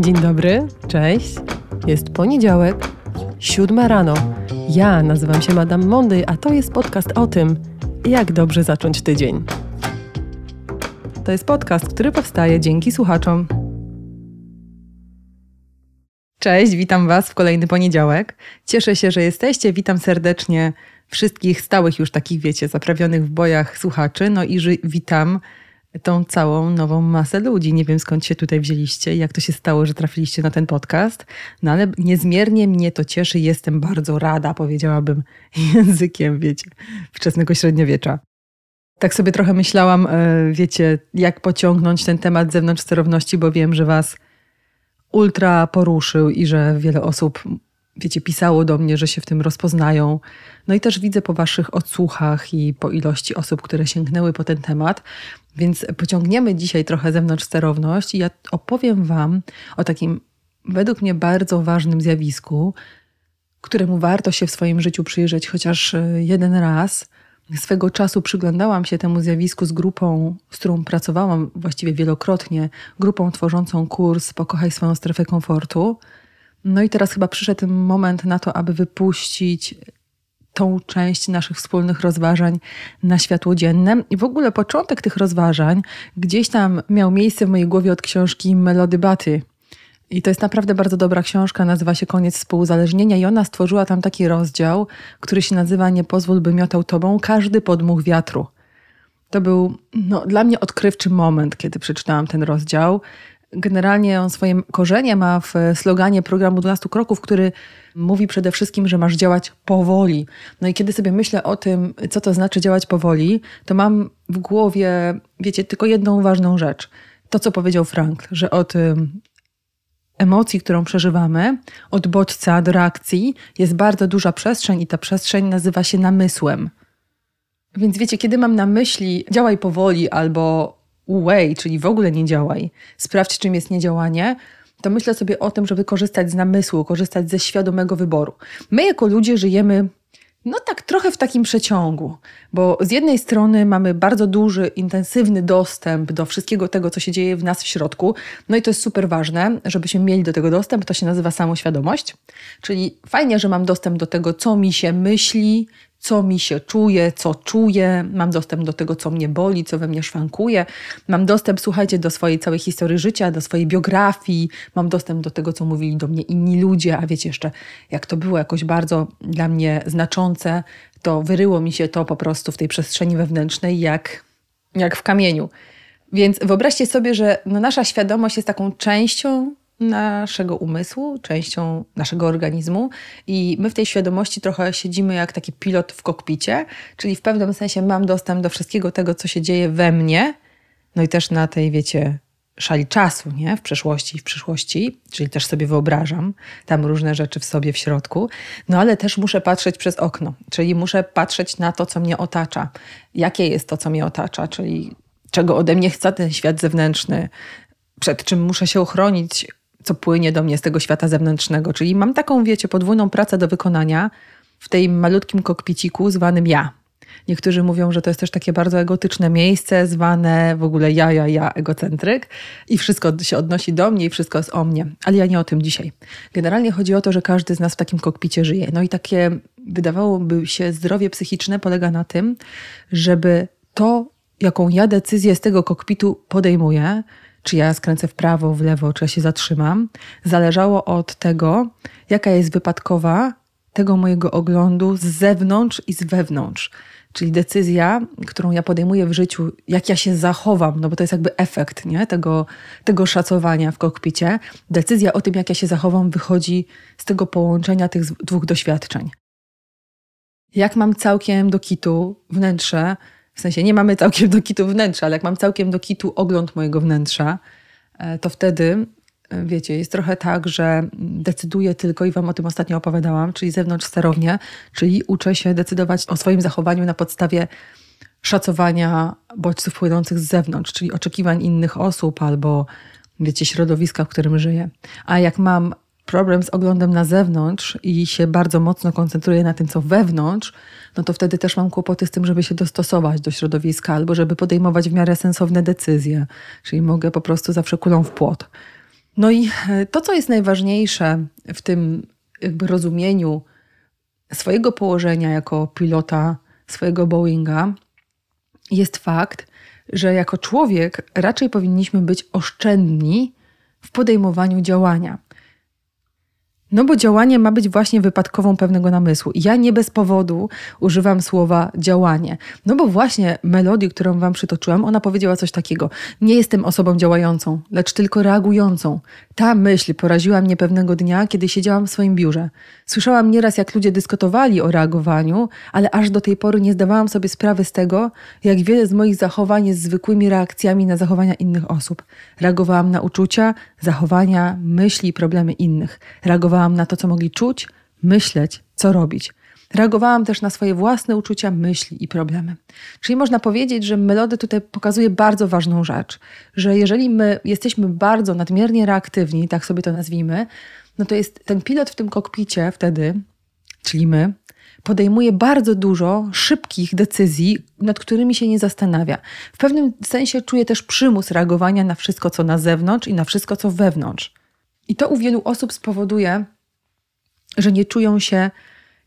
Dzień dobry, cześć. Jest poniedziałek, siódma rano. Ja nazywam się Madame Mondy, a to jest podcast o tym, jak dobrze zacząć tydzień. To jest podcast, który powstaje dzięki słuchaczom. Cześć, witam Was w kolejny poniedziałek. Cieszę się, że jesteście. Witam serdecznie wszystkich stałych już takich, wiecie, zaprawionych w bojach słuchaczy. No i witam tą całą nową masę ludzi. Nie wiem skąd się tutaj wzięliście jak to się stało, że trafiliście na ten podcast, no ale niezmiernie mnie to cieszy. Jestem bardzo rada, powiedziałabym językiem, wiecie, wczesnego średniowiecza. Tak sobie trochę myślałam, e, wiecie, jak pociągnąć ten temat zewnątrz sterowności, bo wiem, że was ultra poruszył i że wiele osób, wiecie, pisało do mnie, że się w tym rozpoznają. No i też widzę po waszych odsłuchach i po ilości osób, które sięgnęły po ten temat, więc pociągniemy dzisiaj trochę zewnątrz sterowność i ja opowiem Wam o takim według mnie bardzo ważnym zjawisku, któremu warto się w swoim życiu przyjrzeć chociaż e, jeden raz. Swego czasu przyglądałam się temu zjawisku z grupą, z którą pracowałam właściwie wielokrotnie, grupą tworzącą kurs Pokochaj swoją strefę komfortu. No i teraz chyba przyszedł moment na to, aby wypuścić tą część naszych wspólnych rozważań na światło dzienne. I w ogóle początek tych rozważań gdzieś tam miał miejsce w mojej głowie od książki Melody Baty. I to jest naprawdę bardzo dobra książka, nazywa się Koniec współuzależnienia i ona stworzyła tam taki rozdział, który się nazywa Nie pozwól, by miotał tobą każdy podmuch wiatru. To był no, dla mnie odkrywczy moment, kiedy przeczytałam ten rozdział. Generalnie on swoje korzenie ma w sloganie programu 12 kroków, który mówi przede wszystkim, że masz działać powoli. No i kiedy sobie myślę o tym, co to znaczy działać powoli, to mam w głowie, wiecie, tylko jedną ważną rzecz. To, co powiedział Frank, że od emocji, którą przeżywamy, od bodźca do reakcji jest bardzo duża przestrzeń i ta przestrzeń nazywa się namysłem. Więc wiecie, kiedy mam na myśli działaj powoli albo way, czyli w ogóle nie działaj, sprawdź czym jest niedziałanie, to myślę sobie o tym, żeby korzystać z namysłu, korzystać ze świadomego wyboru. My jako ludzie żyjemy no tak trochę w takim przeciągu, bo z jednej strony mamy bardzo duży, intensywny dostęp do wszystkiego tego, co się dzieje w nas w środku, no i to jest super ważne, żebyśmy mieli do tego dostęp, to się nazywa samoświadomość, czyli fajnie, że mam dostęp do tego, co mi się myśli, co mi się czuje, co czuję, mam dostęp do tego, co mnie boli, co we mnie szwankuje, mam dostęp, słuchajcie, do swojej całej historii życia, do swojej biografii, mam dostęp do tego, co mówili do mnie inni ludzie, a wiecie jeszcze, jak to było jakoś bardzo dla mnie znaczące, to wyryło mi się to po prostu w tej przestrzeni wewnętrznej jak, jak w kamieniu. Więc wyobraźcie sobie, że no nasza świadomość jest taką częścią naszego umysłu, częścią naszego organizmu. I my w tej świadomości trochę siedzimy jak taki pilot w kokpicie, czyli w pewnym sensie mam dostęp do wszystkiego tego, co się dzieje we mnie, no i też na tej, wiecie, szali czasu, nie? W przeszłości i w przyszłości, czyli też sobie wyobrażam tam różne rzeczy w sobie w środku, no ale też muszę patrzeć przez okno, czyli muszę patrzeć na to, co mnie otacza. Jakie jest to, co mnie otacza, czyli czego ode mnie chce ten świat zewnętrzny, przed czym muszę się ochronić, co płynie do mnie z tego świata zewnętrznego. Czyli mam taką, wiecie, podwójną pracę do wykonania w tej malutkim kokpiciku zwanym ja. Niektórzy mówią, że to jest też takie bardzo egotyczne miejsce, zwane w ogóle ja, ja, ja, egocentryk i wszystko się odnosi do mnie i wszystko jest o mnie. Ale ja nie o tym dzisiaj. Generalnie chodzi o to, że każdy z nas w takim kokpicie żyje. No i takie, wydawałoby się, zdrowie psychiczne polega na tym, żeby to, jaką ja decyzję z tego kokpitu podejmuję, czy ja skręcę w prawo, w lewo, czy ja się zatrzymam, zależało od tego, jaka jest wypadkowa tego mojego oglądu z zewnątrz i z wewnątrz. Czyli decyzja, którą ja podejmuję w życiu, jak ja się zachowam, no bo to jest jakby efekt nie? Tego, tego szacowania w kokpicie. Decyzja o tym, jak ja się zachowam, wychodzi z tego połączenia tych dwóch doświadczeń. Jak mam całkiem do kitu wnętrze, w sensie nie mamy całkiem do kitu wnętrza, ale jak mam całkiem do kitu ogląd mojego wnętrza, e, to wtedy, e, wiecie, jest trochę tak, że decyduję tylko i Wam o tym ostatnio opowiadałam, czyli zewnątrz sterownie, czyli uczę się decydować o swoim zachowaniu na podstawie szacowania bodźców płynących z zewnątrz, czyli oczekiwań innych osób albo, wiecie, środowiska, w którym żyję. A jak mam problem z oglądem na zewnątrz i się bardzo mocno koncentruję na tym, co wewnątrz, no to wtedy też mam kłopoty z tym, żeby się dostosować do środowiska albo żeby podejmować w miarę sensowne decyzje. Czyli mogę po prostu zawsze kulą w płot. No i e, to, co jest najważniejsze w tym jakby rozumieniu swojego położenia jako pilota swojego Boeinga, jest fakt, że jako człowiek raczej powinniśmy być oszczędni w podejmowaniu działania. No bo działanie ma być właśnie wypadkową pewnego namysłu. Ja nie bez powodu używam słowa działanie. No bo właśnie melodii, którą wam przytoczyłam, ona powiedziała coś takiego. Nie jestem osobą działającą, lecz tylko reagującą. Ta myśl poraziła mnie pewnego dnia, kiedy siedziałam w swoim biurze. Słyszałam nieraz, jak ludzie dyskutowali o reagowaniu, ale aż do tej pory nie zdawałam sobie sprawy z tego, jak wiele z moich zachowań jest zwykłymi reakcjami na zachowania innych osób. Reagowałam na uczucia, zachowania, myśli problemy innych. Reagowałam na to, co mogli czuć, myśleć, co robić. Reagowałam też na swoje własne uczucia, myśli i problemy. Czyli można powiedzieć, że melody tutaj pokazuje bardzo ważną rzecz, że jeżeli my jesteśmy bardzo nadmiernie reaktywni, tak sobie to nazwijmy, no to jest ten pilot w tym kokpicie wtedy, czyli my, podejmuje bardzo dużo szybkich decyzji, nad którymi się nie zastanawia. W pewnym sensie czuje też przymus reagowania na wszystko, co na zewnątrz i na wszystko, co wewnątrz. I to u wielu osób spowoduje, że nie czują się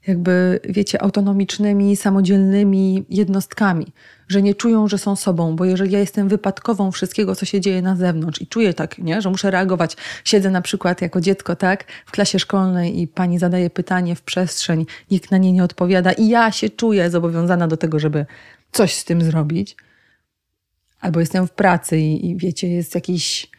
jakby, wiecie, autonomicznymi, samodzielnymi jednostkami, że nie czują, że są sobą, bo jeżeli ja jestem wypadkową wszystkiego, co się dzieje na zewnątrz i czuję tak, nie, że muszę reagować, siedzę na przykład jako dziecko, tak, w klasie szkolnej i pani zadaje pytanie w przestrzeń, nikt na nie nie odpowiada i ja się czuję zobowiązana do tego, żeby coś z tym zrobić, albo jestem w pracy i, i wiecie, jest jakiś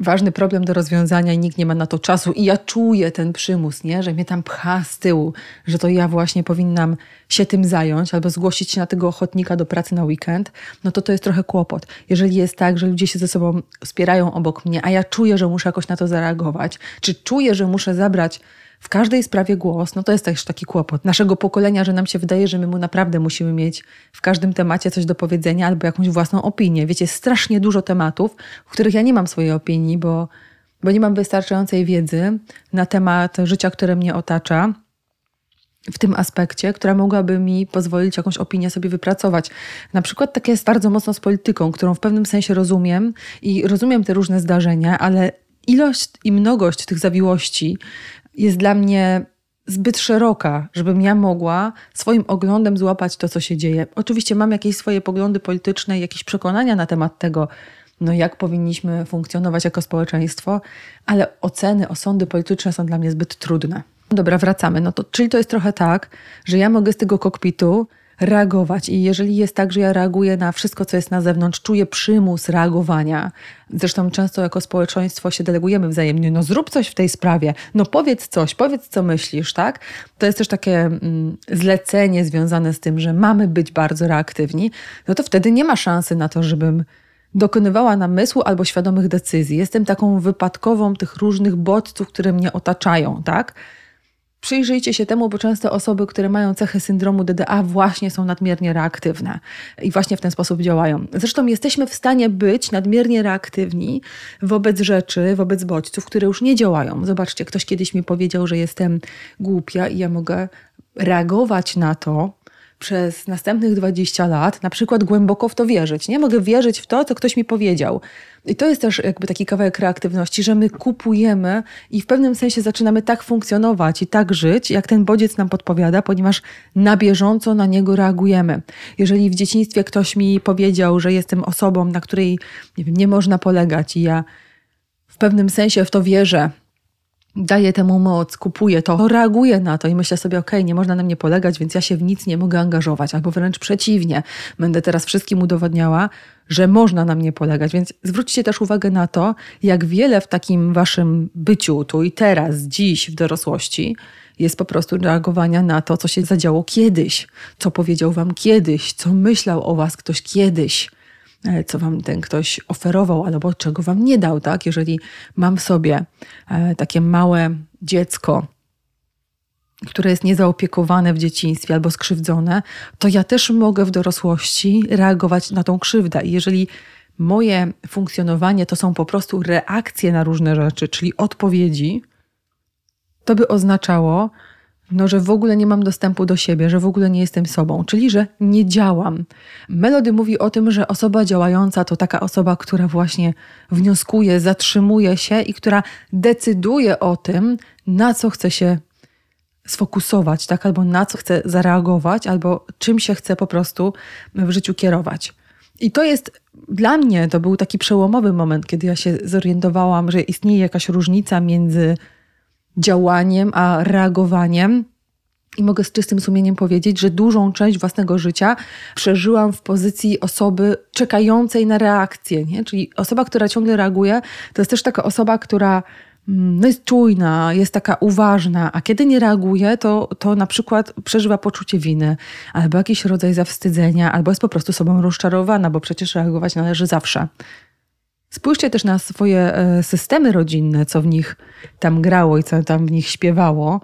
ważny problem do rozwiązania i nikt nie ma na to czasu i ja czuję ten przymus, nie? że mnie tam pcha z tyłu, że to ja właśnie powinnam się tym zająć albo zgłosić się na tego ochotnika do pracy na weekend, no to to jest trochę kłopot. Jeżeli jest tak, że ludzie się ze sobą wspierają obok mnie, a ja czuję, że muszę jakoś na to zareagować, czy czuję, że muszę zabrać w każdej sprawie głos, no to jest też taki kłopot naszego pokolenia, że nam się wydaje, że my mu naprawdę musimy mieć w każdym temacie coś do powiedzenia albo jakąś własną opinię. Wiecie, strasznie dużo tematów, w których ja nie mam swojej opinii, bo, bo nie mam wystarczającej wiedzy na temat życia, które mnie otacza w tym aspekcie, która mogłaby mi pozwolić jakąś opinię sobie wypracować. Na przykład tak jest bardzo mocno z polityką, którą w pewnym sensie rozumiem i rozumiem te różne zdarzenia, ale ilość i mnogość tych zawiłości jest dla mnie zbyt szeroka, żebym ja mogła swoim oglądem złapać to, co się dzieje. Oczywiście mam jakieś swoje poglądy polityczne, jakieś przekonania na temat tego, no jak powinniśmy funkcjonować jako społeczeństwo, ale oceny, osądy polityczne są dla mnie zbyt trudne. Dobra, wracamy. No to, czyli to jest trochę tak, że ja mogę z tego kokpitu reagować. I jeżeli jest tak, że ja reaguję na wszystko, co jest na zewnątrz, czuję przymus reagowania. Zresztą często jako społeczeństwo się delegujemy wzajemnie. No zrób coś w tej sprawie, no powiedz coś, powiedz co myślisz, tak? To jest też takie mm, zlecenie związane z tym, że mamy być bardzo reaktywni. No to wtedy nie ma szansy na to, żebym dokonywała namysłu albo świadomych decyzji. Jestem taką wypadkową tych różnych bodźców, które mnie otaczają, tak? Przyjrzyjcie się temu, bo często osoby, które mają cechy syndromu DDA, właśnie są nadmiernie reaktywne i właśnie w ten sposób działają. Zresztą jesteśmy w stanie być nadmiernie reaktywni wobec rzeczy, wobec bodźców, które już nie działają. Zobaczcie, ktoś kiedyś mi powiedział, że jestem głupia i ja mogę reagować na to, przez następnych 20 lat, na przykład głęboko w to wierzyć. Nie mogę wierzyć w to, co ktoś mi powiedział. I to jest też jakby taki kawałek kreatywności, że my kupujemy i w pewnym sensie zaczynamy tak funkcjonować i tak żyć, jak ten bodziec nam podpowiada, ponieważ na bieżąco na niego reagujemy. Jeżeli w dzieciństwie ktoś mi powiedział, że jestem osobą, na której nie, wiem, nie można polegać i ja w pewnym sensie w to wierzę, daję temu moc, kupuję to, reaguję na to i myślę sobie, okej, okay, nie można na mnie polegać, więc ja się w nic nie mogę angażować, albo wręcz przeciwnie, będę teraz wszystkim udowadniała, że można na mnie polegać. Więc zwróćcie też uwagę na to, jak wiele w takim waszym byciu tu i teraz, dziś, w dorosłości, jest po prostu reagowania na to, co się zadziało kiedyś, co powiedział wam kiedyś, co myślał o was ktoś kiedyś co wam ten ktoś oferował albo czego wam nie dał, tak? Jeżeli mam w sobie e, takie małe dziecko, które jest niezaopiekowane w dzieciństwie albo skrzywdzone, to ja też mogę w dorosłości reagować na tą krzywdę. I jeżeli moje funkcjonowanie to są po prostu reakcje na różne rzeczy, czyli odpowiedzi, to by oznaczało, no, że w ogóle nie mam dostępu do siebie, że w ogóle nie jestem sobą, czyli że nie działam. Melody mówi o tym, że osoba działająca to taka osoba, która właśnie wnioskuje, zatrzymuje się i która decyduje o tym, na co chce się sfokusować, tak? albo na co chce zareagować, albo czym się chce po prostu w życiu kierować. I to jest dla mnie to był taki przełomowy moment, kiedy ja się zorientowałam, że istnieje jakaś różnica między działaniem a reagowaniem. I mogę z czystym sumieniem powiedzieć, że dużą część własnego życia przeżyłam w pozycji osoby czekającej na reakcję. Nie? Czyli osoba, która ciągle reaguje, to jest też taka osoba, która no jest czujna, jest taka uważna, a kiedy nie reaguje, to, to na przykład przeżywa poczucie winy, albo jakiś rodzaj zawstydzenia, albo jest po prostu sobą rozczarowana, bo przecież reagować należy zawsze. Spójrzcie też na swoje e, systemy rodzinne, co w nich tam grało i co tam w nich śpiewało.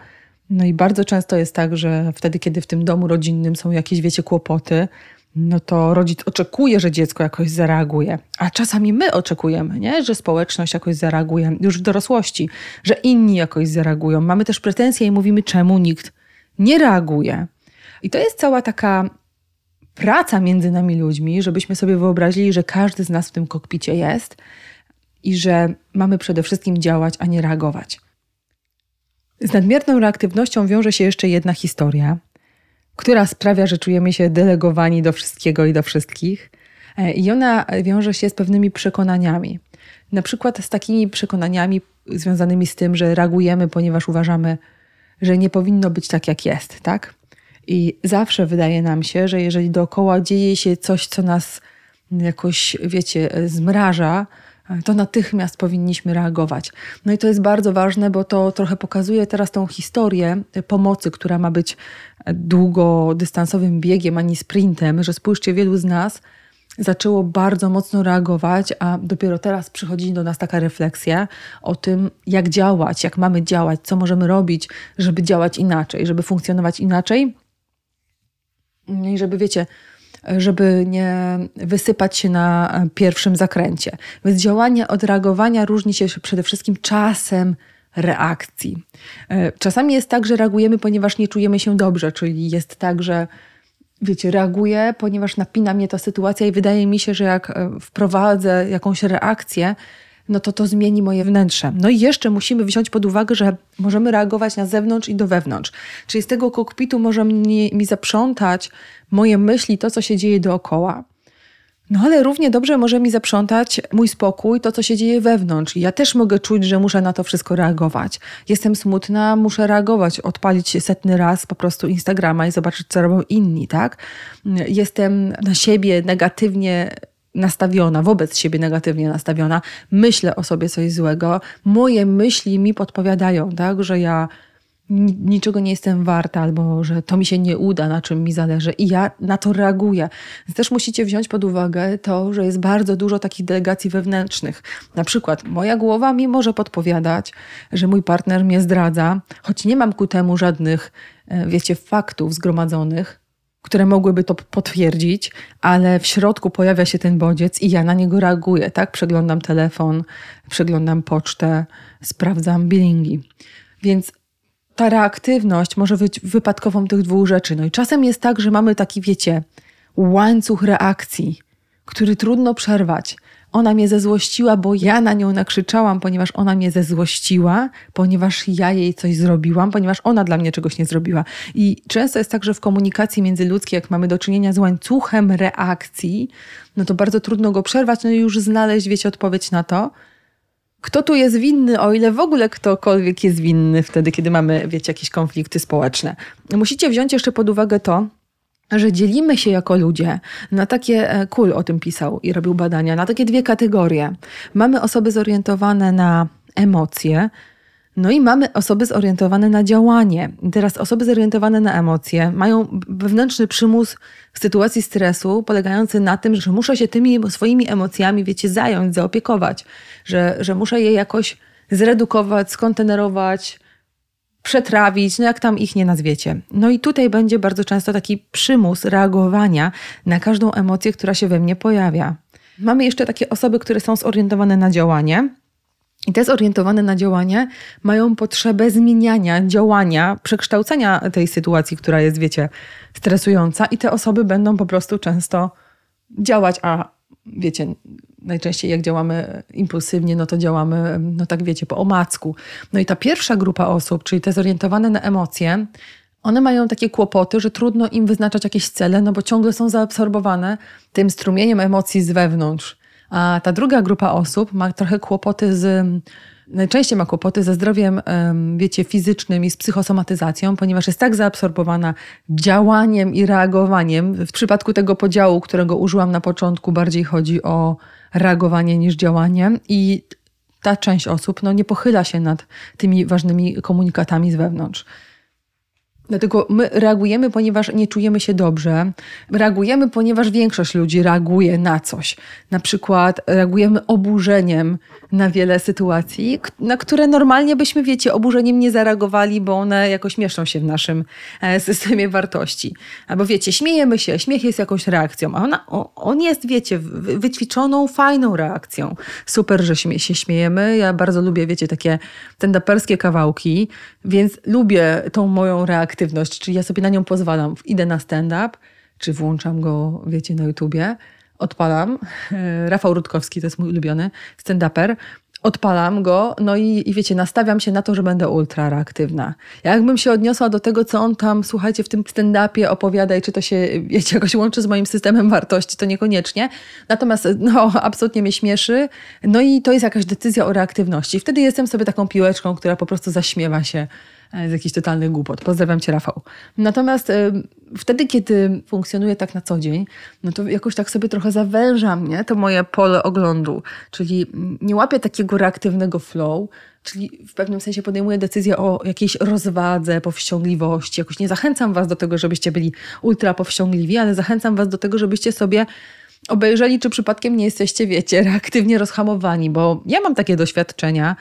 No i bardzo często jest tak, że wtedy, kiedy w tym domu rodzinnym są jakieś, wiecie, kłopoty, no to rodzic oczekuje, że dziecko jakoś zareaguje. A czasami my oczekujemy, nie? że społeczność jakoś zareaguje już w dorosłości, że inni jakoś zareagują. Mamy też pretensje i mówimy, czemu nikt nie reaguje. I to jest cała taka praca między nami ludźmi, żebyśmy sobie wyobrazili, że każdy z nas w tym kokpicie jest i że mamy przede wszystkim działać, a nie reagować. Z nadmierną reaktywnością wiąże się jeszcze jedna historia, która sprawia, że czujemy się delegowani do wszystkiego i do wszystkich. E, I ona wiąże się z pewnymi przekonaniami. Na przykład z takimi przekonaniami związanymi z tym, że reagujemy, ponieważ uważamy, że nie powinno być tak, jak jest, tak? I zawsze wydaje nam się, że jeżeli dookoła dzieje się coś, co nas jakoś, wiecie, zmraża, to natychmiast powinniśmy reagować. No i to jest bardzo ważne, bo to trochę pokazuje teraz tą historię pomocy, która ma być długodystansowym biegiem, ani sprintem, że spójrzcie, wielu z nas zaczęło bardzo mocno reagować, a dopiero teraz przychodzi do nas taka refleksja o tym, jak działać, jak mamy działać, co możemy robić, żeby działać inaczej, żeby funkcjonować inaczej. No I żeby, wiecie, żeby nie wysypać się na pierwszym zakręcie. Więc działanie od reagowania różni się przede wszystkim czasem reakcji. E, czasami jest tak, że reagujemy, ponieważ nie czujemy się dobrze, czyli jest tak, że wiecie, reaguję, ponieważ napina mnie ta sytuacja i wydaje mi się, że jak e, wprowadzę jakąś reakcję, no to to zmieni moje wnętrze. No i jeszcze musimy wziąć pod uwagę, że możemy reagować na zewnątrz i do wewnątrz. Czyli z tego kokpitu może mi zaprzątać moje myśli, to co się dzieje dookoła. No ale równie dobrze może mi zaprzątać mój spokój, to co się dzieje wewnątrz. Ja też mogę czuć, że muszę na to wszystko reagować. Jestem smutna, muszę reagować, odpalić setny raz po prostu Instagrama i zobaczyć, co robią inni, tak? Jestem na siebie negatywnie nastawiona, wobec siebie negatywnie nastawiona, myślę o sobie coś złego, moje myśli mi podpowiadają, tak, że ja niczego nie jestem warta, albo że to mi się nie uda, na czym mi zależy, i ja na to reaguję. Też musicie wziąć pod uwagę to, że jest bardzo dużo takich delegacji wewnętrznych. Na przykład, moja głowa mi może podpowiadać, że mój partner mnie zdradza, choć nie mam ku temu żadnych, e, wiecie, faktów zgromadzonych, które mogłyby to potwierdzić, ale w środku pojawia się ten bodziec i ja na niego reaguję, tak? Przeglądam telefon, przeglądam pocztę, sprawdzam billingi. Więc ta reaktywność może być wypadkową tych dwóch rzeczy. No i czasem jest tak, że mamy taki, wiecie, łańcuch reakcji, który trudno przerwać. Ona mnie zezłościła, bo ja na nią nakrzyczałam, ponieważ ona mnie zezłościła, ponieważ ja jej coś zrobiłam, ponieważ ona dla mnie czegoś nie zrobiła. I często jest tak, że w komunikacji międzyludzkiej, jak mamy do czynienia z łańcuchem reakcji, no to bardzo trudno go przerwać, no i już znaleźć, wiecie, odpowiedź na to, kto tu jest winny, o ile w ogóle ktokolwiek jest winny wtedy, kiedy mamy, wiecie, jakieś konflikty społeczne. Musicie wziąć jeszcze pod uwagę to, że dzielimy się jako ludzie na takie, e, Kul o tym pisał i robił badania, na takie dwie kategorie. Mamy osoby zorientowane na emocje, no i mamy osoby zorientowane na działanie. teraz osoby zorientowane na emocje mają wewnętrzny przymus w sytuacji stresu, polegający na tym, że muszę się tymi swoimi emocjami, wiecie, zająć, zaopiekować, że, że muszę je jakoś zredukować, skontenerować, przetrawić, no jak tam ich nie nazwiecie. No i tutaj będzie bardzo często taki przymus reagowania na każdą emocję, która się we mnie pojawia. Mamy jeszcze takie osoby, które są zorientowane na działanie I te zorientowane na działanie mają potrzebę zmieniania, działania, przekształcenia tej sytuacji, która jest, wiecie, stresująca, i te osoby będą po prostu często działać, a wiecie, najczęściej jak działamy impulsywnie, no to działamy, no tak wiecie, po omacku. No i ta pierwsza grupa osób, czyli te zorientowane na emocje, one mają takie kłopoty, że trudno im wyznaczać jakieś cele, no bo ciągle są zaabsorbowane tym strumieniem emocji z wewnątrz. A ta druga grupa osób ma trochę kłopoty z. Najczęściej ma kłopoty ze zdrowiem, wiecie, fizycznym i z psychosomatyzacją, ponieważ jest tak zaabsorbowana działaniem i reagowaniem. W przypadku tego podziału, którego użyłam na początku, bardziej chodzi o reagowanie niż działanie. I ta część osób no, nie pochyla się nad tymi ważnymi komunikatami z wewnątrz. Dlatego my reagujemy, ponieważ nie czujemy się dobrze. Reagujemy, ponieważ większość ludzi reaguje na coś. Na przykład reagujemy oburzeniem na wiele sytuacji, na które normalnie byśmy, wiecie, oburzeniem nie zareagowali, bo one jakoś mieszczą się w naszym e, systemie wartości. Albo wiecie, śmiejemy się, śmiech jest jakąś reakcją, a ona, on jest, wiecie, wyćwiczoną, fajną reakcją. Super, że się śmiejemy. Ja bardzo lubię, wiecie, takie tendaperskie kawałki, więc lubię tą moją reaktywność, czyli ja sobie na nią pozwalam. Idę na stand-up, czy włączam go, wiecie, na YouTubie, odpalam. Rafał Rutkowski to jest mój ulubiony stand-uper. Odpalam go, no i, i wiecie, nastawiam się na to, że będę ultra reaktywna. Jakbym się odniosła do tego, co on tam, słuchajcie, w tym stand-upie opowiada i czy to się, wiecie, jakoś łączy z moim systemem wartości, to niekoniecznie. Natomiast, no, absolutnie mnie śmieszy. No i to jest jakaś decyzja o reaktywności. Wtedy jestem sobie taką piłeczką, która po prostu zaśmiewa się z jakichś totalnych głupot. Pozdrawiam cię, Rafał. Natomiast y, wtedy, kiedy funkcjonuję tak na co dzień, no to jakoś tak sobie trochę zawężam, nie? To moje pole oglądu. Czyli nie łapię takiego reaktywnego flow, czyli w pewnym sensie podejmuję decyzję o jakiejś rozwadze, powściągliwości. Jakoś nie zachęcam was do tego, żebyście byli ultra powściągliwi, ale zachęcam was do tego, żebyście sobie obejrzeli, czy przypadkiem nie jesteście, wiecie, reaktywnie rozhamowani, bo ja mam takie doświadczenia,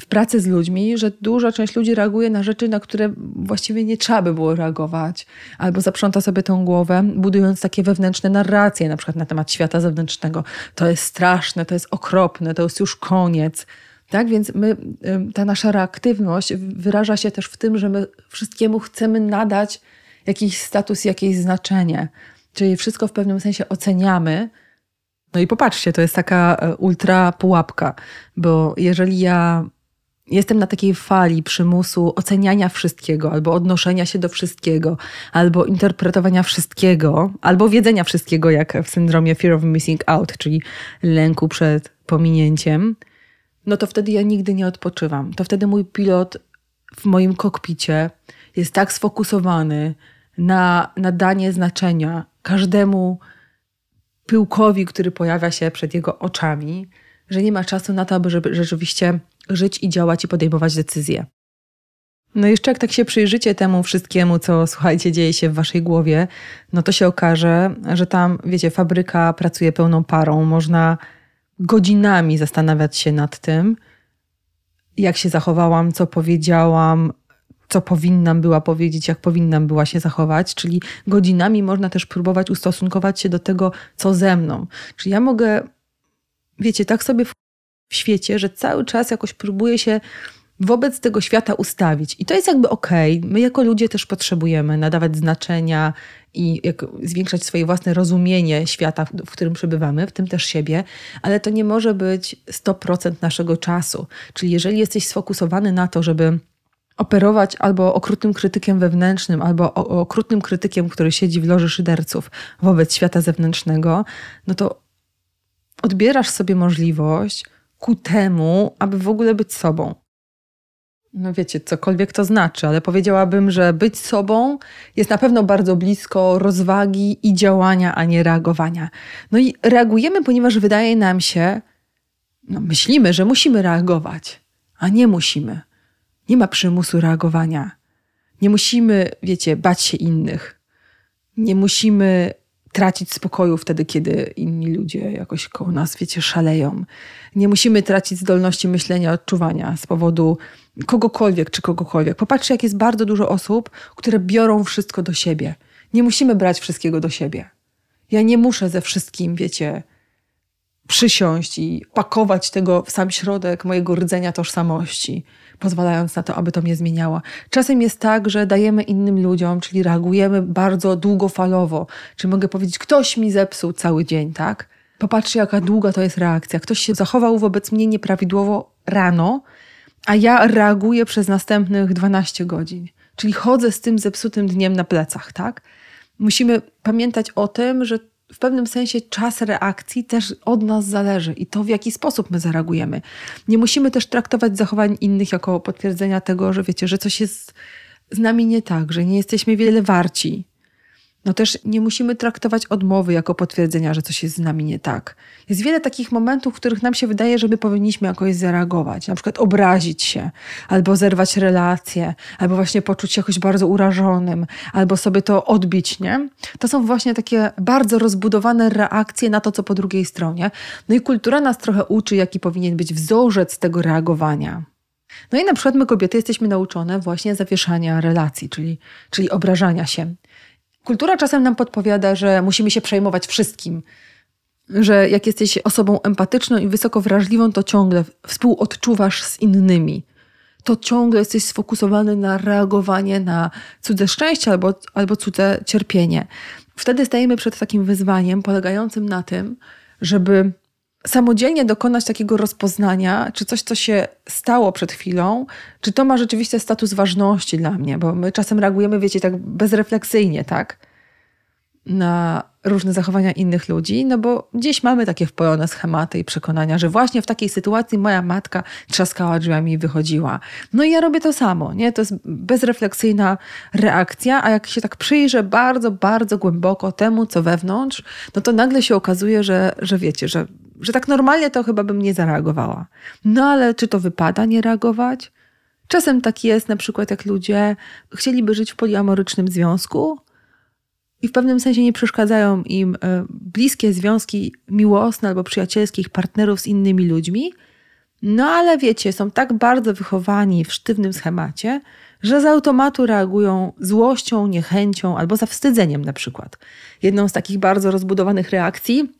w pracy z ludźmi, że duża część ludzi reaguje na rzeczy, na które właściwie nie trzeba by było reagować, albo zaprząta sobie tą głowę, budując takie wewnętrzne narracje, na przykład na temat świata zewnętrznego. To jest straszne, to jest okropne, to jest już koniec. Tak więc my, ta nasza reaktywność wyraża się też w tym, że my wszystkiemu chcemy nadać jakiś status, jakieś znaczenie. Czyli wszystko w pewnym sensie oceniamy. No i popatrzcie, to jest taka e, ultra pułapka, bo jeżeli ja Jestem na takiej fali przymusu oceniania wszystkiego, albo odnoszenia się do wszystkiego, albo interpretowania wszystkiego, albo wiedzenia wszystkiego, jak w syndromie Fear of Missing Out, czyli lęku przed pominięciem, no to wtedy ja nigdy nie odpoczywam. To wtedy mój pilot w moim kokpicie jest tak sfokusowany na nadanie znaczenia każdemu pyłkowi, który pojawia się przed jego oczami, że nie ma czasu na to, aby rzeczywiście żyć i działać i podejmować decyzje. No jeszcze jak tak się przyjrzycie temu wszystkiemu, co słuchajcie, dzieje się w waszej głowie, no to się okaże, że tam, wiecie, fabryka pracuje pełną parą. Można godzinami zastanawiać się nad tym, jak się zachowałam, co powiedziałam, co powinnam była powiedzieć, jak powinnam była się zachować, czyli godzinami można też próbować ustosunkować się do tego, co ze mną. Czyli ja mogę, wiecie, tak sobie świecie, że cały czas jakoś próbuje się wobec tego świata ustawić. I to jest jakby okej. Okay. My jako ludzie też potrzebujemy nadawać znaczenia i zwiększać swoje własne rozumienie świata, w którym przebywamy, w tym też siebie, ale to nie może być 100% naszego czasu. Czyli jeżeli jesteś sfokusowany na to, żeby operować albo okrutnym krytykiem wewnętrznym, albo okrutnym krytykiem, który siedzi w loży szyderców wobec świata zewnętrznego, no to odbierasz sobie możliwość ku temu, aby w ogóle być sobą. No wiecie, cokolwiek to znaczy, ale powiedziałabym, że być sobą jest na pewno bardzo blisko rozwagi i działania, a nie reagowania. No i reagujemy, ponieważ wydaje nam się, no myślimy, że musimy reagować, a nie musimy. Nie ma przymusu reagowania. Nie musimy, wiecie, bać się innych. Nie musimy tracić spokoju wtedy, kiedy inni ludzie jakoś koło nas, wiecie, szaleją. Nie musimy tracić zdolności myślenia, odczuwania z powodu kogokolwiek czy kogokolwiek. Popatrzcie, jak jest bardzo dużo osób, które biorą wszystko do siebie. Nie musimy brać wszystkiego do siebie. Ja nie muszę ze wszystkim, wiecie, przysiąść i pakować tego w sam środek mojego rdzenia tożsamości, pozwalając na to, aby to mnie zmieniało. Czasem jest tak, że dajemy innym ludziom, czyli reagujemy bardzo długofalowo. Czy mogę powiedzieć, ktoś mi zepsuł cały dzień, tak? Popatrzcie, jaka długa to jest reakcja. Ktoś się zachował wobec mnie nieprawidłowo rano, a ja reaguję przez następnych 12 godzin. Czyli chodzę z tym zepsutym dniem na plecach, tak? Musimy pamiętać o tym, że w pewnym sensie czas reakcji też od nas zależy i to, w jaki sposób my zareagujemy. Nie musimy też traktować zachowań innych jako potwierdzenia tego, że wiecie, że coś jest z nami nie tak, że nie jesteśmy wiele warci, no też nie musimy traktować odmowy jako potwierdzenia, że coś jest z nami nie tak. Jest wiele takich momentów, w których nam się wydaje, że my powinniśmy jakoś zareagować, na przykład obrazić się, albo zerwać relacje, albo właśnie poczuć się jakoś bardzo urażonym, albo sobie to odbić, nie? To są właśnie takie bardzo rozbudowane reakcje na to, co po drugiej stronie. No i kultura nas trochę uczy, jaki powinien być wzorzec tego reagowania. No i na przykład my kobiety jesteśmy nauczone właśnie zawieszania relacji, czyli, czyli obrażania się. Kultura czasem nam podpowiada, że musimy się przejmować wszystkim, że jak jesteś osobą empatyczną i wysoko wrażliwą, to ciągle współodczuwasz z innymi. To ciągle jesteś sfokusowany na reagowanie na cudze szczęście albo, albo cudze cierpienie. Wtedy stajemy przed takim wyzwaniem polegającym na tym, żeby samodzielnie dokonać takiego rozpoznania, czy coś, co się stało przed chwilą, czy to ma rzeczywiście status ważności dla mnie, bo my czasem reagujemy, wiecie, tak bezrefleksyjnie, tak? Na różne zachowania innych ludzi, no bo gdzieś mamy takie wpojone schematy i przekonania, że właśnie w takiej sytuacji moja matka trzaskała drzwiami i wychodziła. No i ja robię to samo, nie? To jest bezrefleksyjna reakcja, a jak się tak przyjrzę bardzo, bardzo głęboko temu, co wewnątrz, no to nagle się okazuje, że, że wiecie, że że tak normalnie to chyba bym nie zareagowała. No ale czy to wypada nie reagować? Czasem tak jest, na przykład jak ludzie chcieliby żyć w poliamorycznym związku i w pewnym sensie nie przeszkadzają im e, bliskie związki miłosne albo przyjacielskie ich partnerów z innymi ludźmi, no ale wiecie, są tak bardzo wychowani w sztywnym schemacie, że z automatu reagują złością, niechęcią albo zawstydzeniem na przykład. Jedną z takich bardzo rozbudowanych reakcji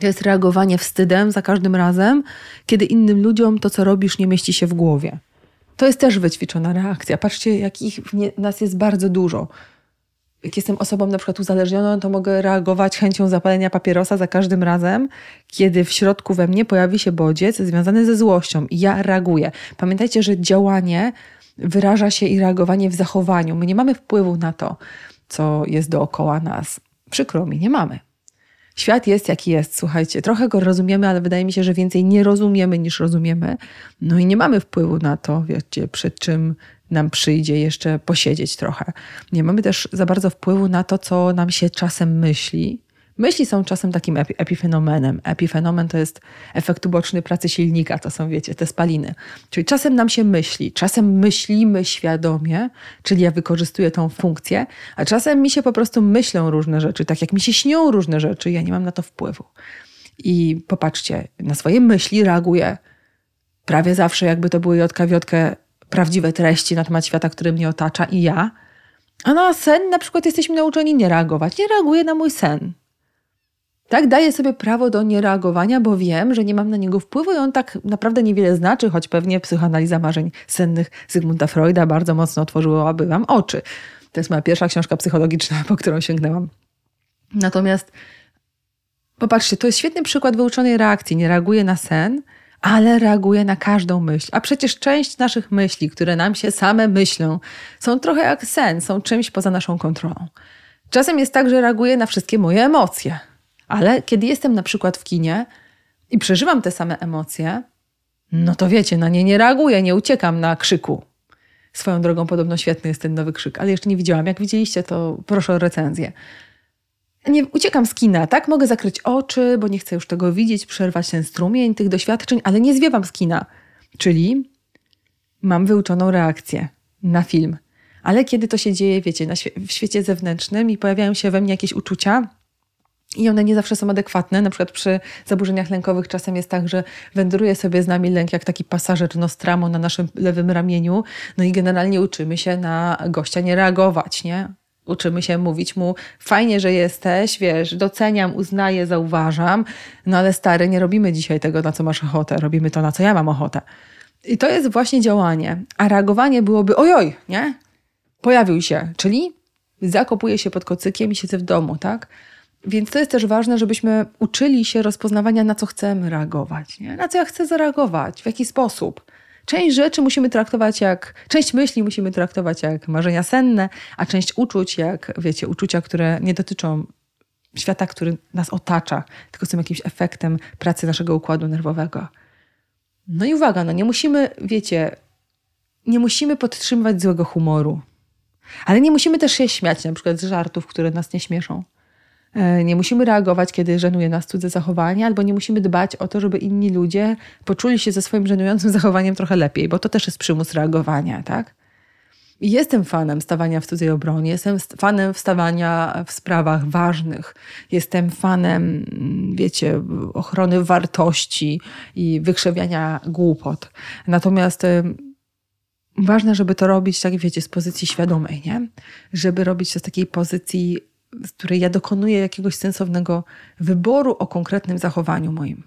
to jest reagowanie wstydem za każdym razem, kiedy innym ludziom to, co robisz, nie mieści się w głowie. To jest też wyćwiczona reakcja. Patrzcie, jakich nas jest bardzo dużo. Jak jestem osobą na przykład uzależnioną, to mogę reagować chęcią zapalenia papierosa za każdym razem, kiedy w środku we mnie pojawi się bodziec związany ze złością i ja reaguję. Pamiętajcie, że działanie wyraża się i reagowanie w zachowaniu. My nie mamy wpływu na to, co jest dookoła nas. Przykro mi, nie mamy. Świat jest jaki jest, słuchajcie. Trochę go rozumiemy, ale wydaje mi się, że więcej nie rozumiemy niż rozumiemy. No i nie mamy wpływu na to, wiecie, przed czym nam przyjdzie jeszcze posiedzieć trochę. Nie mamy też za bardzo wpływu na to, co nam się czasem myśli, Myśli są czasem takim epifenomenem. Epifenomen to jest efekt uboczny pracy silnika, to są, wiecie, te spaliny. Czyli czasem nam się myśli, czasem myślimy świadomie, czyli ja wykorzystuję tą funkcję, a czasem mi się po prostu myślą różne rzeczy, tak jak mi się śnią różne rzeczy, ja nie mam na to wpływu. I popatrzcie, na swoje myśli reaguję prawie zawsze, jakby to były jotka wiotkę prawdziwe treści na temat świata, który mnie otacza i ja. A na sen na przykład jesteśmy nauczeni nie reagować. Nie reaguję na mój sen. Tak, daję sobie prawo do niereagowania, bo wiem, że nie mam na niego wpływu i on tak naprawdę niewiele znaczy, choć pewnie psychoanaliza marzeń sennych Zygmunta Freuda bardzo mocno otworzyłaby wam oczy. To jest moja pierwsza książka psychologiczna, po którą sięgnęłam. Natomiast popatrzcie, to jest świetny przykład wyuczonej reakcji. Nie reaguje na sen, ale reaguje na każdą myśl. A przecież część naszych myśli, które nam się same myślą, są trochę jak sen, są czymś poza naszą kontrolą. Czasem jest tak, że reaguje na wszystkie moje emocje ale kiedy jestem na przykład w kinie i przeżywam te same emocje, no to wiecie, na nie nie reaguję, nie uciekam na krzyku. Swoją drogą podobno świetny jest ten nowy krzyk, ale jeszcze nie widziałam. Jak widzieliście, to proszę o recenzję. Nie uciekam z kina, tak? Mogę zakryć oczy, bo nie chcę już tego widzieć, przerwać ten strumień tych doświadczeń, ale nie zwiewam z kina. Czyli mam wyuczoną reakcję na film. Ale kiedy to się dzieje, wiecie, w świecie zewnętrznym i pojawiają się we mnie jakieś uczucia, i one nie zawsze są adekwatne. Na przykład przy zaburzeniach lękowych czasem jest tak, że wędruje sobie z nami lęk jak taki pasażer Nostramo na naszym lewym ramieniu. No i generalnie uczymy się na gościa nie reagować, nie? Uczymy się mówić mu, fajnie, że jesteś, wiesz, doceniam, uznaję, zauważam, no ale stary, nie robimy dzisiaj tego, na co masz ochotę, robimy to, na co ja mam ochotę. I to jest właśnie działanie. A reagowanie byłoby, ojoj, nie? Pojawił się, czyli zakopuje się pod kocykiem i siedzę w domu, tak? Więc to jest też ważne, żebyśmy uczyli się rozpoznawania, na co chcemy reagować, nie? na co ja chcę zareagować, w jaki sposób. Część rzeczy musimy traktować jak, część myśli musimy traktować jak marzenia senne, a część uczuć jak, wiecie, uczucia, które nie dotyczą świata, który nas otacza, tylko są jakimś efektem pracy naszego układu nerwowego. No i uwaga, no nie musimy, wiecie, nie musimy podtrzymywać złego humoru, ale nie musimy też się śmiać na przykład z żartów, które nas nie śmieszą. E, nie musimy reagować, kiedy żenuje nas cudze zachowanie, albo nie musimy dbać o to, żeby inni ludzie poczuli się ze swoim żenującym zachowaniem trochę lepiej, bo to też jest przymus reagowania, tak? Jestem fanem stawania w cudzej obronie, jestem fanem wstawania w sprawach ważnych, jestem fanem, wiecie, ochrony wartości i wykrzewiania głupot. Natomiast ważne, żeby to robić, tak wiecie, z pozycji świadomej, nie? Żeby robić to z takiej pozycji z której ja dokonuję jakiegoś sensownego wyboru o konkretnym zachowaniu moim.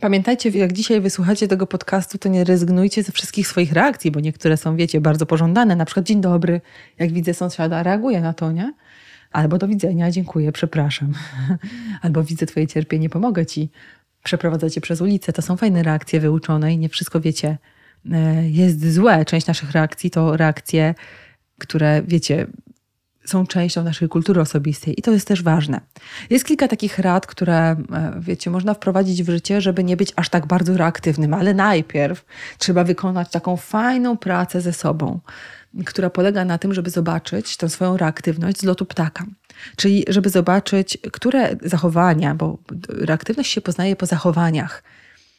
Pamiętajcie, jak dzisiaj wysłuchacie tego podcastu, to nie rezygnujcie ze wszystkich swoich reakcji, bo niektóre są, wiecie, bardzo pożądane. Na przykład dzień dobry, jak widzę sąsiada, reaguję na to, nie? Albo do widzenia, dziękuję, przepraszam. Albo widzę twoje cierpienie, pomogę ci. Przeprowadzacie przez ulicę. To są fajne reakcje wyuczone i nie wszystko, wiecie, e, jest złe. Część naszych reakcji to reakcje, które, wiecie, są częścią naszej kultury osobistej i to jest też ważne. Jest kilka takich rad, które, e, wiecie, można wprowadzić w życie, żeby nie być aż tak bardzo reaktywnym, ale najpierw trzeba wykonać taką fajną pracę ze sobą, która polega na tym, żeby zobaczyć tę swoją reaktywność z lotu ptaka. Czyli, żeby zobaczyć, które zachowania, bo reaktywność się poznaje po zachowaniach.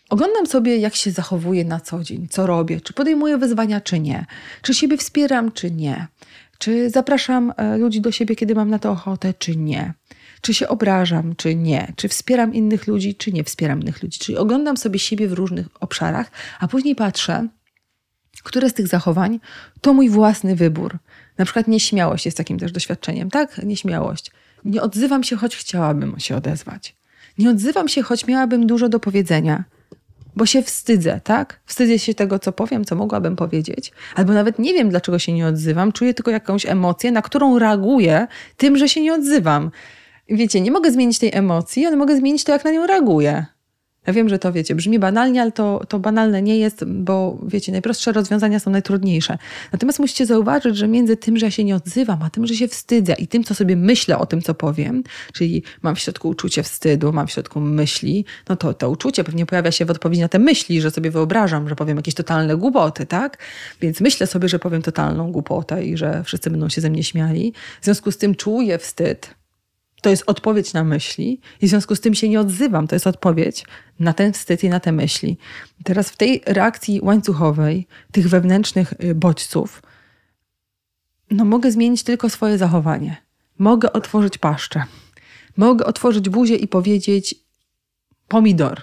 Oglądam sobie, jak się zachowuję na co dzień, co robię, czy podejmuję wyzwania, czy nie, czy siebie wspieram, czy nie, czy zapraszam e, ludzi do siebie, kiedy mam na to ochotę, czy nie? Czy się obrażam, czy nie? Czy wspieram innych ludzi, czy nie wspieram innych ludzi? Czyli oglądam sobie siebie w różnych obszarach, a później patrzę, które z tych zachowań to mój własny wybór. Na przykład nieśmiałość jest takim też doświadczeniem, tak? Nieśmiałość. Nie odzywam się, choć chciałabym się odezwać. Nie odzywam się, choć miałabym dużo do powiedzenia bo się wstydzę, tak? Wstydzę się tego, co powiem, co mogłabym powiedzieć, albo nawet nie wiem, dlaczego się nie odzywam, czuję tylko jakąś emocję, na którą reaguję tym, że się nie odzywam. Wiecie, nie mogę zmienić tej emocji, ale mogę zmienić to, jak na nią reaguję. Ja wiem, że to wiecie, brzmi banalnie, ale to, to banalne nie jest, bo wiecie, najprostsze rozwiązania są najtrudniejsze. Natomiast musicie zauważyć, że między tym, że ja się nie odzywam, a tym, że się wstydzę i tym, co sobie myślę o tym, co powiem, czyli mam w środku uczucie wstydu, mam w środku myśli, no to to uczucie pewnie pojawia się w odpowiedzi na te myśli, że sobie wyobrażam, że powiem jakieś totalne głupoty, tak? Więc myślę sobie, że powiem totalną głupotę i że wszyscy będą się ze mnie śmiali. W związku z tym czuję wstyd to jest odpowiedź na myśli i w związku z tym się nie odzywam. To jest odpowiedź na ten wstyd i na te myśli. Teraz w tej reakcji łańcuchowej, tych wewnętrznych y, bodźców, no mogę zmienić tylko swoje zachowanie. Mogę otworzyć paszczę. Mogę otworzyć buzię i powiedzieć pomidor.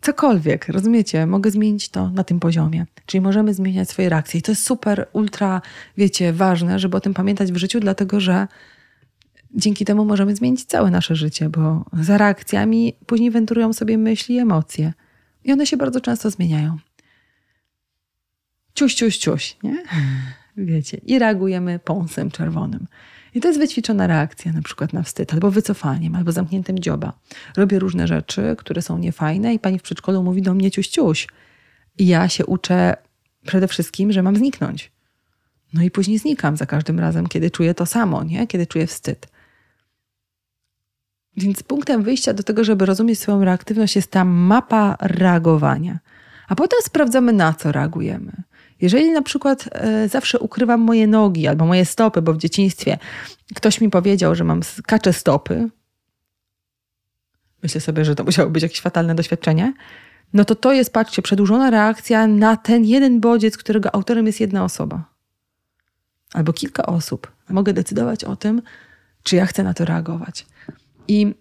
Cokolwiek, rozumiecie? Mogę zmienić to na tym poziomie. Czyli możemy zmieniać swoje reakcje. I to jest super, ultra, wiecie, ważne, żeby o tym pamiętać w życiu, dlatego że dzięki temu możemy zmienić całe nasze życie, bo za reakcjami później wędrują sobie myśli i emocje. I one się bardzo często zmieniają. Ciuś, ciuś, ciuś, nie? Wiecie. I reagujemy pąsem czerwonym. I to jest wyćwiczona reakcja, na przykład na wstyd, albo wycofaniem, albo zamkniętym dzioba. Robię różne rzeczy, które są niefajne i pani w przedszkolu mówi do mnie ciuś, ciuś. I ja się uczę przede wszystkim, że mam zniknąć. No i później znikam za każdym razem, kiedy czuję to samo, nie? Kiedy czuję wstyd. Więc punktem wyjścia do tego, żeby rozumieć swoją reaktywność, jest ta mapa reagowania. A potem sprawdzamy, na co reagujemy. Jeżeli na przykład e, zawsze ukrywam moje nogi albo moje stopy, bo w dzieciństwie ktoś mi powiedział, że mam kacze stopy, myślę sobie, że to musiało być jakieś fatalne doświadczenie, no to to jest, patrzcie, przedłużona reakcja na ten jeden bodziec, którego autorem jest jedna osoba. Albo kilka osób. Mogę decydować o tym, czy ja chcę na to reagować. I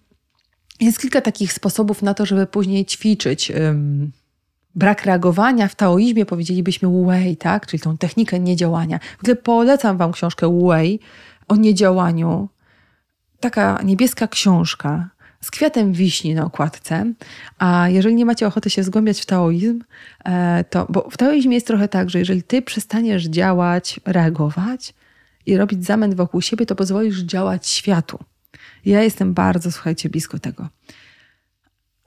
jest kilka takich sposobów na to, żeby później ćwiczyć brak reagowania w taoizmie powiedzielibyśmy Wei, tak? czyli tą technikę niedziałania. W ogóle polecam Wam książkę Wei o niedziałaniu. Taka niebieska książka z kwiatem wiśni na okładce. A jeżeli nie macie ochoty się zgłębiać w taoizm, e, to, bo w taoizmie jest trochę tak, że jeżeli ty przestaniesz działać, reagować i robić zamęt wokół siebie, to pozwolisz działać światu. Ja jestem bardzo, słuchajcie, blisko tego.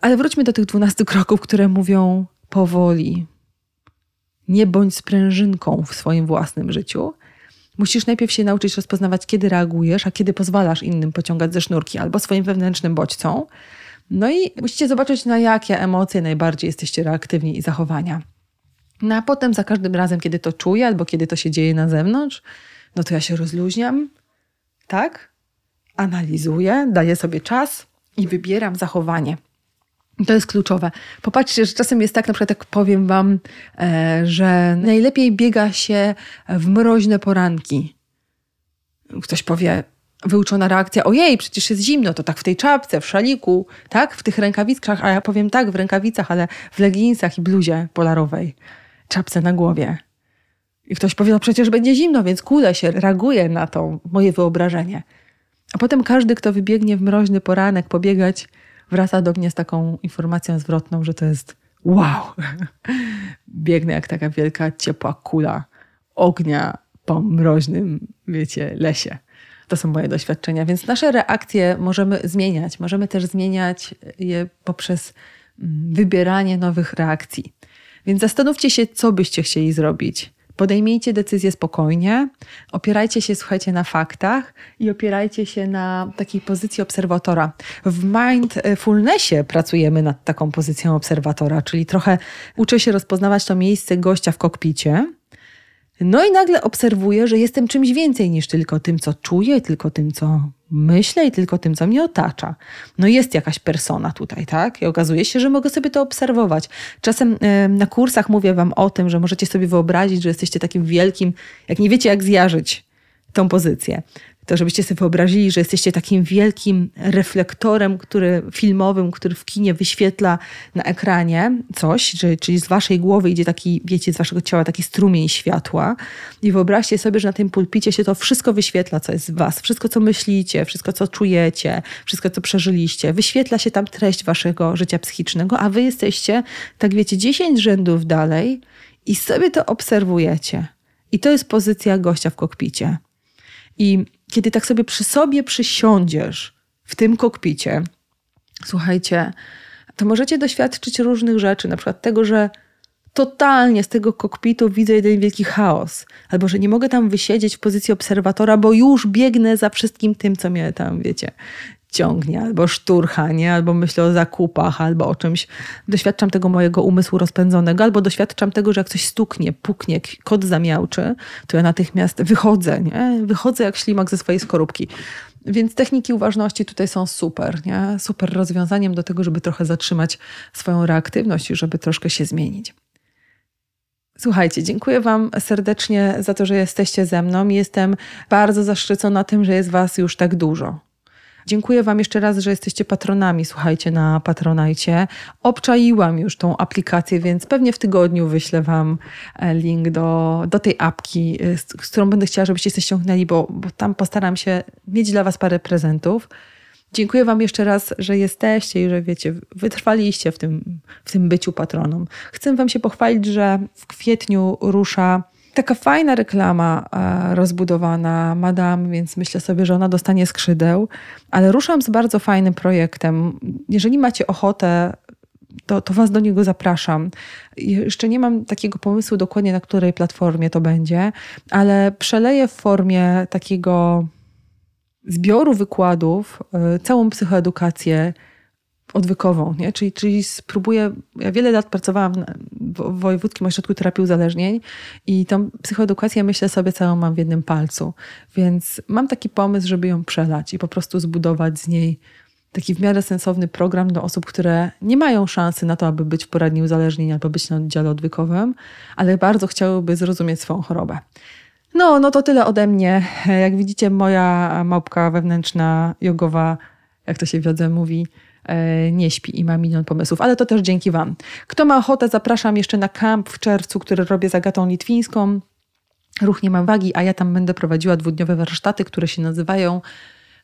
Ale wróćmy do tych dwunastu kroków, które mówią powoli. Nie bądź sprężynką w swoim własnym życiu. Musisz najpierw się nauczyć rozpoznawać, kiedy reagujesz, a kiedy pozwalasz innym pociągać ze sznurki albo swoim wewnętrznym bodźcom. No i musicie zobaczyć, na jakie emocje najbardziej jesteście reaktywni i zachowania. No a potem za każdym razem, kiedy to czuję albo kiedy to się dzieje na zewnątrz, no to ja się rozluźniam, tak? Analizuję, daję sobie czas i wybieram zachowanie. To jest kluczowe. Popatrzcie, że czasem jest tak, na przykład jak powiem wam, e, że najlepiej biega się w mroźne poranki. Ktoś powie, wyuczona reakcja, ojej, przecież jest zimno, to tak w tej czapce, w szaliku, tak, w tych rękawiczkach, a ja powiem tak, w rękawicach, ale w leginsach i bluzie polarowej, czapce na głowie. I ktoś powie, no przecież będzie zimno, więc kulę się, reaguje na to moje wyobrażenie. A potem każdy, kto wybiegnie w mroźny poranek pobiegać wraca do mnie z taką informacją zwrotną, że to jest wow. Biegnę jak taka wielka, ciepła kula ognia po mroźnym, wiecie, lesie. To są moje doświadczenia, więc nasze reakcje możemy zmieniać. Możemy też zmieniać je poprzez mm, wybieranie nowych reakcji. Więc zastanówcie się, co byście chcieli zrobić. Podejmijcie decyzję spokojnie, opierajcie się, słuchajcie, na faktach i opierajcie się na takiej pozycji obserwatora. W mindfulnessie pracujemy nad taką pozycją obserwatora, czyli trochę uczę się rozpoznawać to miejsce gościa w kokpicie, no i nagle obserwuję, że jestem czymś więcej niż tylko tym, co czuję, tylko tym, co myślę i tylko tym, co mnie otacza. No jest jakaś persona tutaj, tak? I okazuje się, że mogę sobie to obserwować. Czasem na kursach mówię wam o tym, że możecie sobie wyobrazić, że jesteście takim wielkim, jak nie wiecie, jak zjarzyć tą pozycję to żebyście sobie wyobrazili, że jesteście takim wielkim reflektorem który, filmowym, który w kinie wyświetla na ekranie coś, że, czyli z waszej głowy idzie taki, wiecie, z waszego ciała taki strumień światła i wyobraźcie sobie, że na tym pulpicie się to wszystko wyświetla, co jest w was, wszystko, co myślicie, wszystko, co czujecie, wszystko, co przeżyliście. Wyświetla się tam treść waszego życia psychicznego, a wy jesteście, tak wiecie, 10 rzędów dalej i sobie to obserwujecie. I to jest pozycja gościa w kokpicie. I kiedy tak sobie przy sobie przysiądziesz w tym kokpicie, słuchajcie, to możecie doświadczyć różnych rzeczy, na przykład tego, że totalnie z tego kokpitu widzę jeden wielki chaos, albo że nie mogę tam wysiedzieć w pozycji obserwatora, bo już biegnę za wszystkim tym, co mnie tam, wiecie, ciągnie, albo szturcha, nie? albo myślę o zakupach, albo o czymś. Doświadczam tego mojego umysłu rozpędzonego, albo doświadczam tego, że jak coś stuknie, puknie, kot zamiałczy, to ja natychmiast wychodzę, nie? wychodzę jak ślimak ze swojej skorupki. Więc techniki uważności tutaj są super, nie? super rozwiązaniem do tego, żeby trochę zatrzymać swoją reaktywność i żeby troszkę się zmienić. Słuchajcie, dziękuję Wam serdecznie za to, że jesteście ze mną. Jestem bardzo zaszczycona tym, że jest Was już tak dużo. Dziękuję Wam jeszcze raz, że jesteście patronami. Słuchajcie na Patronajcie. Obczaiłam już tą aplikację, więc pewnie w tygodniu wyślę Wam e, link do, do tej apki, e, z, z którą będę chciała, żebyście się ściągnęli, bo, bo tam postaram się mieć dla Was parę prezentów. Dziękuję Wam jeszcze raz, że jesteście i że wiecie, wytrwaliście w tym, w tym byciu patroną. Chcę Wam się pochwalić, że w kwietniu rusza taka fajna reklama e, rozbudowana, madam, więc myślę sobie, że ona dostanie skrzydeł, ale ruszam z bardzo fajnym projektem. Jeżeli macie ochotę, to, to Was do niego zapraszam. Jeszcze nie mam takiego pomysłu dokładnie, na której platformie to będzie, ale przeleję w formie takiego zbioru wykładów e, całą psychoedukację odwykową, nie? Czyli, czyli spróbuję, ja wiele lat pracowałam w Wojewódzkim Ośrodku Terapii Uzależnień i tą psychoedukację myślę sobie całą mam w jednym palcu, więc mam taki pomysł, żeby ją przelać i po prostu zbudować z niej taki w miarę sensowny program dla osób, które nie mają szansy na to, aby być w poradni uzależnień albo być na oddziale odwykowym, ale bardzo chciałyby zrozumieć swoją chorobę. No, no to tyle ode mnie. Jak widzicie, moja małpka wewnętrzna jogowa jak to się w jodze mówi, nie śpi i ma milion pomysłów, ale to też dzięki Wam. Kto ma ochotę, zapraszam jeszcze na kamp w czerwcu, który robię z Agatą Litwińską. Ruch nie ma wagi, a ja tam będę prowadziła dwudniowe warsztaty, które się nazywają,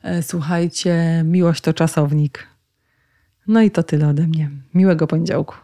e, słuchajcie, Miłość to czasownik. No i to tyle ode mnie. Miłego poniedziałku.